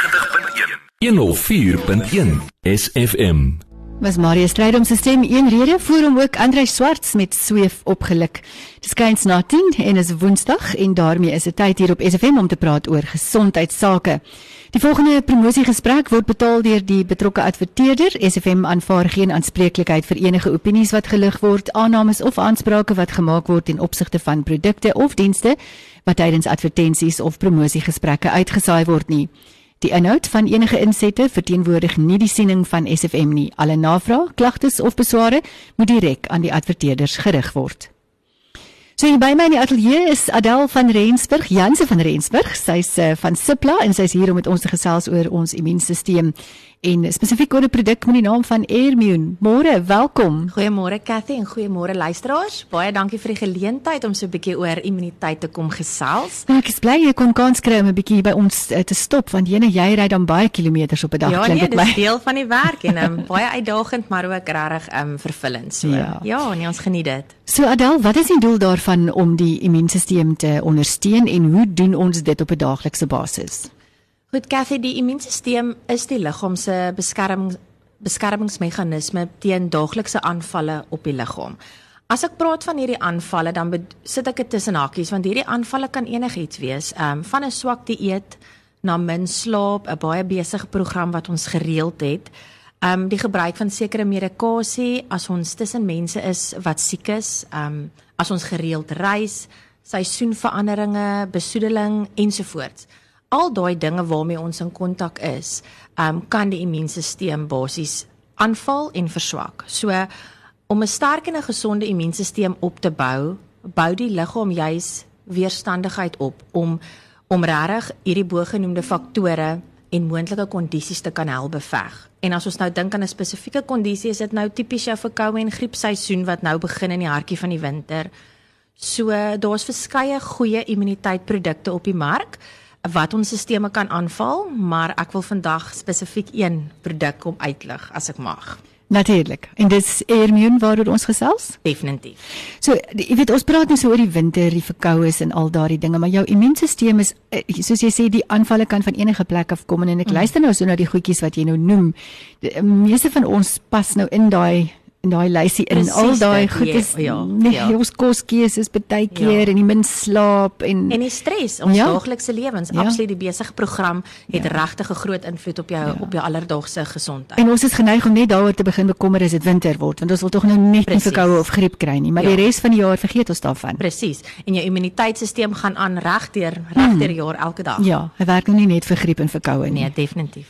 104.1 SFM Was Maria Strydom se stem een rede voor hom ook Andrei Swarts met sweef opgeluk. Dis kyns na 10 en is Woensdag en daarmee is dit tyd hier op SFM om te praat oor gesondheidsake. Die volgende promosiegesprek word betaal deur die betrokke adverteerder. SFM aanvaar geen aanspreeklikheid vir enige opinies wat gelig word, aannames of aansprake wat gemaak word in opsigte van produkte of dienste wat tydens advertensies of promosiegesprekke uitgesaai word nie. Die inhoud van enige insette verteenwoordig nie die siening van SFM nie. Alle navrae, klagtes of besware moet direk aan die adverteerders gerig word. So hier by my in die ateljee is Adel van Rensburg, Janse van Rensburg. Sy's uh, van Sipla en sy's hier om met ons te gesels oor ons immuunstelsel en spesifiek oor 'n produk met die naam van Airmune. Môre, welkom. Goeiemôre Cathy en goeiemôre luisteraars. Baie dankie vir die geleentheid om so 'n bietjie oor immuniteit te kom gesels. Nou, ek is bly jy kon kans kry om 'n bietjie by ons uh, te stop want jene jy ry dan baie kilometers op 'n dag ja, nee, dit dis deel van die werk en um, baie uitdagend maar ook regtig um, vervullend. So Ja. ja, nee, ons geniet dit. So Adel, wat is die doel daarvan om die immuunstelsel te ondersteun en hoe doen ons dit op 'n daaglikse basis? Goed Cathy, die immuunstelsel is die liggaam se beskerming beskermingsmeganisme teen daaglikse aanvalle op die liggaam. As ek praat van hierdie aanvalle, dan sit ek dit tussen hakies want hierdie aanvalle kan enigiets wees, ehm um, van 'n swak dieet na min slaap, 'n baie besige program wat ons gereeld het. Ehm um, die gebruik van sekere medikasie as ons tussen mense is wat siek is, ehm um, as ons gereeld reis, seisoenveranderinge, besoedeling ensovoorts. Al daai dinge waarmee ons in kontak is, ehm um, kan die immuunstelsel basies aanval en verswak. So om 'n sterk en 'n gesonde immuunstelsel op te bou, bou die liggaam juis weerstandigheid op om om regtig hierdie bogenoemde faktore en moontlike kondisies te kan help beveg. En as ons nou dink aan 'n spesifieke kondisie, is dit nou tipies jou verkoue en griepseisoen wat nou begin in die hartjie van die winter. So daar's verskeie goeie immuniteitprodukte op die mark wat ons stelsels kan aanval, maar ek wil vandag spesifiek een produk kom uitlig as ek mag. Natuurlik. En dis Airmune waaroor ons gesels? Definitief. So, jy weet ons praat nou so oor die winter, die verkoues en al daardie dinge, maar jou immuunstelsel is eh, soos jy sê die aanvalle kan van enige plek af kom en ek luister nou so na die goedjies wat jy nou noem. Die meeste van ons pas nou in daai in daai lysie in Presies al daai goed ja, is ja, nee, ja. ons koskeuses baie keer Ja. en die min slaap en, En die stres, ons Ja. ja. daaglikse lewens, Ja. ja. absoluut die besige program het ja. regtig 'n groot invloed op jou ja. op jou alledaagse gesondheid. en ons is geneig om net daaroor te begin bekommer as dit winter word, want ons wil tog nou net nie verkoue of griep kry nie, maar Ja. die res van die jaar vergeet ons daarvan. Presies. En jou immuniteitstelsel gaan aan regdeur regdeur jaar elke dag. Ja, hy werk nou nie net vir griep en verkoue nie. Nee, definitief.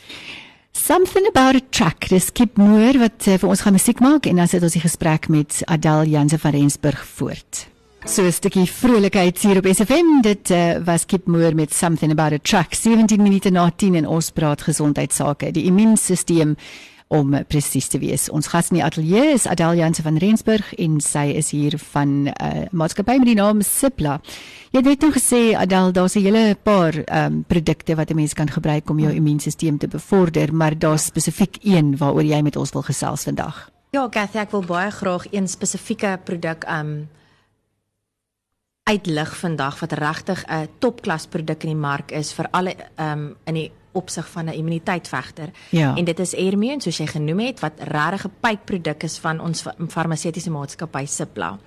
Something about a track. Dis Kip Moore wat uh, vir ons gaan musiek maak en dan sit ons die gesprek met Adel Janse van Rensburg voort. So 'n stukkie vrolikheid hier op SFM. Dit uh, was Kip Moore met Something about a track. 17 minute na 10 en ons praat gesondheidsake, die immuunstelsel om presies te wees. Ons gas in die ateljee is Adel Janse van Rensburg en sy is hier van 'n uh, maatskappy met die naam Sipla. Jy het nou gesê Adel, daar's 'n hele paar ehm um, produkte wat 'n mens kan gebruik om jou immuunstelsel te bevorder, maar daar's spesifiek een waaroor jy met ons wil gesels vandag. Ja, Cathy, ek wil baie graag een spesifieke produk um uitlig vandag wat regtig 'n topklas produk in die mark is vir alle um in die opsig van 'n immuniteitvegter. Ja. En dit is Airmune soos jy genoem het wat regtig 'n pyproduk is van ons fa- farmaseutiese maatskappy Cipla.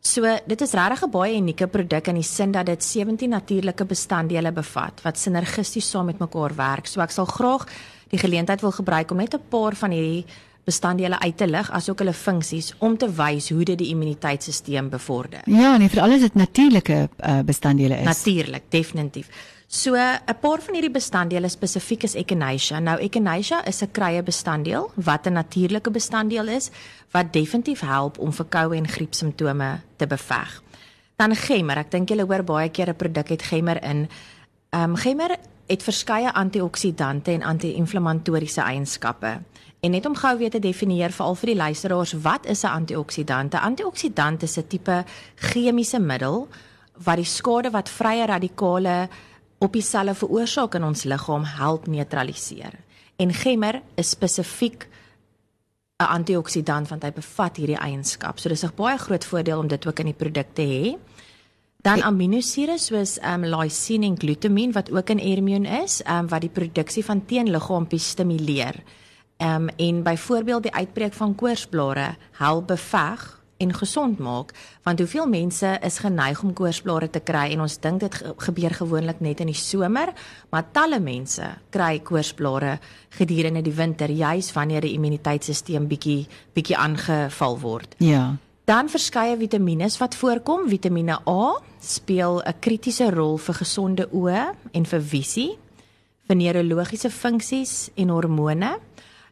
So dit is regtig 'n baie unieke produk in die sin dat dit 17 natuurlike bestanddele bevat wat sinergisties saam met mekaar werk. So ek sal graag die geleentheid wil gebruik om net 'n paar van hierdie bestanddele uit te lig asook hulle funksies om te wys hoe dit die immuniteitstelsel bevorder. Ja, nee, vir alles dit natuurlike uh, bestanddele is. Natuurlik, definitief. So 'n paar van hierdie bestanddele spesifiek is Echinacea. Nou Echinacea is 'n krye bestanddeel wat 'n natuurlike bestanddeel is wat definitief help om verkoue en griepsimptome te beveg. Dan gemmer, ek dink julle hoor baie keer 'n produk het gemmer in. Ehm um, gemmer het verskeie antioksidante en anti-inflammatoriese eienskappe. En net om gou weer te definieer veral vir die luisteraars, wat is 'n antioksidant? 'n Antioksidant is 'n tipe chemiese middel wat die skade wat vrye radikale op die selle veroorsaak in ons liggaam help neutraliseer. En gemmer is spesifiek 'n antioksidant want hy bevat hierdie eienskap. So dis 'n baie groot voordeel om dit ook in die produk te hê. Dan aminosure soos ehm um, lysine en glutamine wat ook in Airmune is, ehm um, wat die produksie van teenliggaampies stimuleer. Ehm um, en byvoorbeeld die uitbreek van koorsblare help beveg en gesond maak want hoeveel mense is geneig om koorsblare te kry en ons dink dit gebeur gewoonlik net in die somer maar talle mense kry koorsblare gedurende die winter juis wanneer die immuniteitstelsel bietjie bietjie aangeval word. Ja. Dan verskeie vitamiene wat voorkom. Vitamiene A speel 'n kritiese rol vir gesonde oë en vir visie, vir neurologiese funksies en hormone.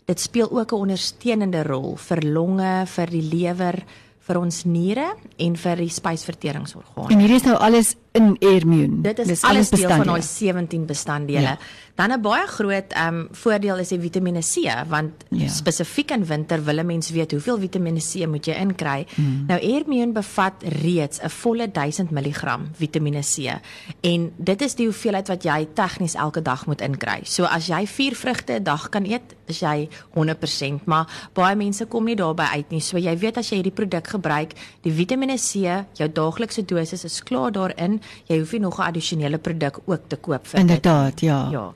Dit speel ook 'n ondersteunende rol vir longe, vir die lewer, vir ons niere en vir die spysverteringsorgane. En hierdie is nou alles in Airmune. Dit is Dis alles deel van daai 17 bestanddele. Ja. Dan 'n baie groot ehm um, voordeel is die Vitamiene C want ja. spesifiek in winter wil 'n mens weet hoeveel Vitamiene C moet jy inkry. Mm. Nou Airmune bevat reeds 'n volle 1000 mg Vitamiene C en dit is die hoeveelheid wat jy tegnies elke dag moet inkry. So as jy 4 vrugte 'n dag kan eet, is jy 100%, maar baie mense kom nie daarby uit nie. So jy weet as jy hierdie produk gebruik, die Vitamiene C, jou daaglikse dosis is klaar daarin jy hoef nie nog 'n addisionele produk ook te koop vir Inderdaad, ja. Ja.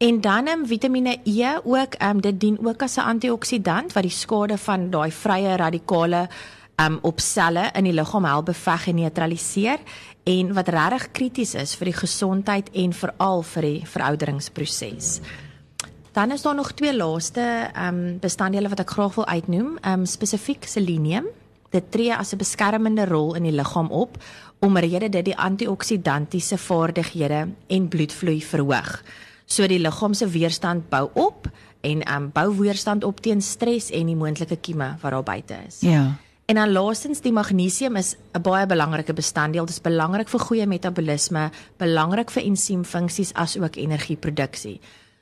En dan em Vitamiene E ook, ehm um, dit dien ook as 'n antioksidant wat die skade van daai vrye radikale ehm um, op selle in die liggaam help beveg en neutraliseer en wat regtig krities is vir die gesondheid en veral vir die verouderingsproses. Dan is daar nog twee laaste ehm um, bestanddele wat ek graag wil uitnoem, ehm um, spesifiek selenium. Dit tree as 'n beskermende rol in die liggaam op omrede dit die antioksidantiese vaardighede en bloedvloei verhoog. So die liggaam se weerstand bou op en um, bou weerstand op teen stres en die moontlike kieme wat daar buite is. Ja. En dan laastens die magnesium is 'n baie belangrike bestanddeel. Dit is belangrik vir goeie metabolisme, belangrik vir ensiemfunksies as ook energieproduksie.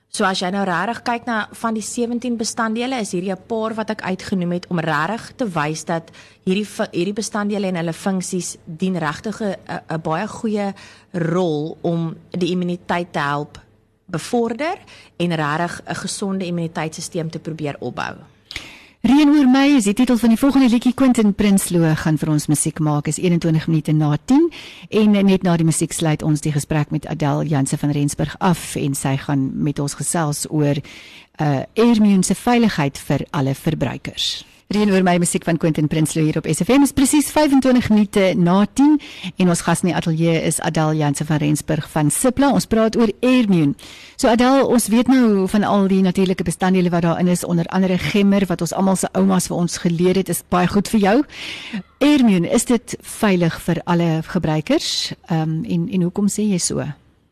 So as jy nou regtig kyk na van die 17 bestanddele, is hierdie 'n paar wat ek uitgenoem het om regtig te wys dat hierdie hierdie bestanddele en hulle funksies dien regtig 'n baie goeie rol om die immuniteit te help bevorder en regtig 'n gesonde immuniteitstelsel te probeer opbou. Reën oor my is die titel van die volgende liedjie. Quentin Prinsloo gaan vir ons musiek maak. Is 21 minute na 10 en net na die musiek sluit ons die gesprek met Adel Janse van Rensburg af en sy gaan met ons gesels oor uh Airmune se veiligheid vir alle verbruikers. Reën oor my musiek van Quentin Prinsloo hier op SFM is presies 25 minute na 10 en ons gas in die ateljee is Adel Janse van Rensburg van Sipla. Ons praat oor Airmune. So Adel, ons weet nou van al die natuurlike bestanddele wat daarin is, onder andere gemmer wat ons almal se oumas vir ons geleer het, is baie goed vir jou. Airmune, is dit veilig vir alle gebruikers? Ehm um, en en hoekom sê jy so?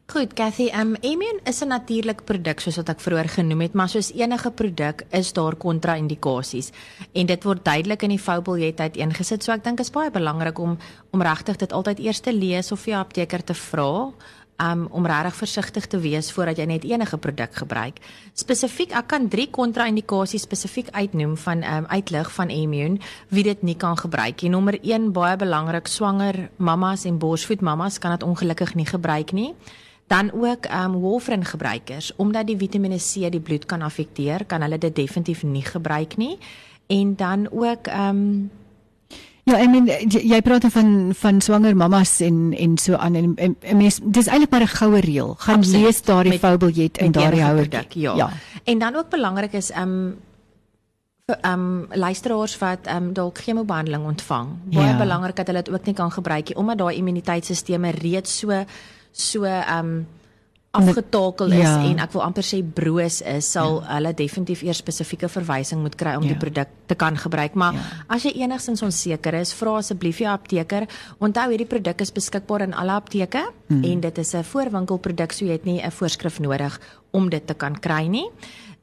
Goed, Cathy, um Immune is 'n natuurlike produk soos wat ek vroeër genoem het, maar soos enige produk is daar kontra-indikasies en dit word duidelik in die foubiljet uiteengesit. So ek dink is baie belangrik om om regtig dit altyd eers te lees of vir jou apteker te vra. Um om regtig versigtig te wees voordat jy net enige produk gebruik. Spesifiek, ek kan 3 kontra-indikasies spesifiek uitnoem van um uitlig van Immune wie dit nie kan gebruik nie. Nommer 1 baie belangrik, swanger mammas en borsvoed mammas kan dit ongelukkig nie gebruik nie dan ook um warfarin gebruikers omdat die Vitamiene C die bloed kan affekteer, kan hulle dit definitief nie gebruik nie. En dan ook um Ja, I mean jy praat van van swanger mammas en en so aan en, en, en mens dis eintlik maar 'n goue reël. Gaan Absoluut. lees daardie foubiljet en daardie houer. Ja. ja. En dan ook belangrik is um vir um luisteraars wat um dalk chemobehandeling ontvang. Baie ja. belangrik dat hulle dit ook nie kan gebruik nie omdat daai immuniteitstelsel reeds so so um afgetakel is ja. en ek wil amper sê broos is, sal ja. hulle definitief eers spesifieke verwysing moet kry om ja. die produk te kan gebruik. Maar ja. as jy enigstens onseker is, vra asseblief jou apteker. Onthou hierdie produk is beskikbaar in alle apteke hmm. en dit is 'n voorwinkelproduk, so jy het nie 'n voorskrif nodig om dit te kan kry nie.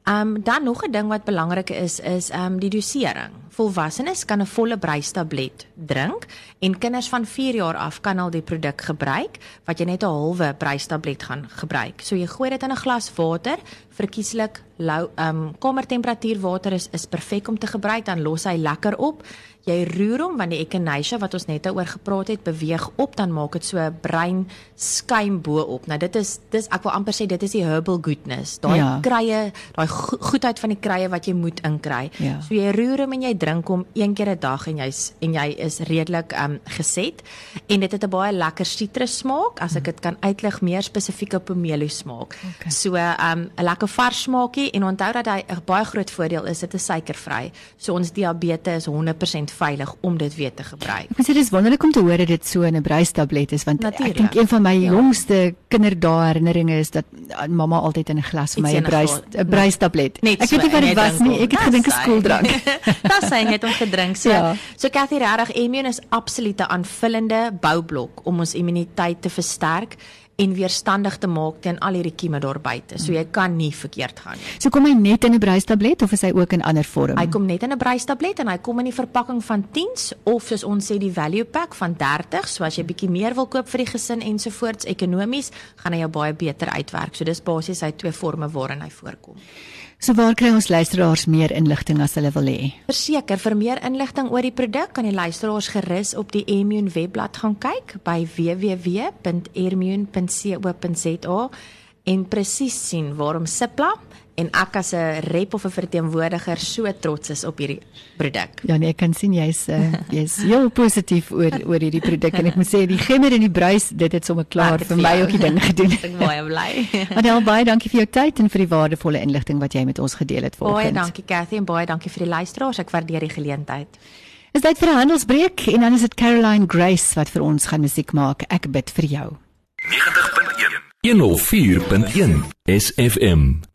Ehm um, dan nog 'n ding wat belangrik is is ehm um, die dosering. Volwassenes kan 'n volle breistablet drink en kinders van 4 jaar af kan al die produk gebruik wat jy net 'n halwe breistablet gaan gebruik. So jy gooi dit in 'n glas water, verkieslik lou ehm um, kamertemperatuur water is is perfek om te gebruik dan los hy lekker op jy roer hom want die echinacea wat ons net oor gepraat het beweeg op dan maak dit so 'n bruin skuim bo op. Nou dit is dis ek wil amper sê dit is die herbal goodness. Daai ja. krye, daai goedheid van die krye wat jy moet inkry. Ja. So jy roer hom en jy drink hom een keer 'n dag en jy's en jy is redelik um geset en dit het 'n baie lekker sitrus smaak as ek dit kan uitlig meer spesifiek op pomelo smaak. Okay. So um 'n lekker vars smaakie en onthou dat hy 'n baie groot voordeel is dit is suikervry. So ons diabetes is 100% veilig om dit weer te gebruik. Ek sê dis wonderlik om te hoor dat dit so 'n bruistablet is want Natuurlijk. ek dink een van my Ja. jongste kinderdae herinneringe is dat mamma altyd in 'n glas vir my 'n in 'n bruis glas. 'n bruistablet. Net Ek so, weet nie wat dit was nie. Ek het gedink 'n skooldrank. Dis sy het hom gedrink. So, Ja. so Cathy regtig Immune is absolute aanvullende boublok om ons immuniteit te versterk en weerstandig te maak teen al hierdie kieme daar buite. So jy kan nie verkeerd gaan nie. So kom hy net in 'n bruistablet of is hy ook in ander vorm? Hy kom net in 'n bruistablet en hy kom in die verpakking van 10s of soos ons sê die value pack van 30. So as jy bietjie meer wil koop vir die gesin ensovoorts ekonomies, gaan hy jou baie beter uitwerk. So dis basies hy twee forme waarin hy voorkom. So waar kry ons luisteraars meer inligting as hulle wil hê? Verseker, vir meer inligting oor die produk kan die luisteraars gerus op die Immune webblad gaan kyk by www.immune.co.za en presies sien waarom Cipla en ek as 'n rep of 'n verteenwoordiger so trots is op hierdie produk. Ja nee, ek kan sien jy's uh, jy's heel positief oor oor hierdie produk en ek moet sê die gemmer en die bruis, dit het sommer klaar Lekker vir my ook die ding gedoen. Ek is baie bly. Adel baie dankie vir jou tyd en vir die waardevolle inligting wat jy met ons gedeel het Baie vanoggend. dankie Cathy en baie dankie vir die luisteraars. Ek waardeer die geleentheid. Is dit vir 'n handelsbreek en dan is dit Caroline Grace wat vir ons gaan musiek maak. Ek bid vir jou. 90.1 104.1 SFM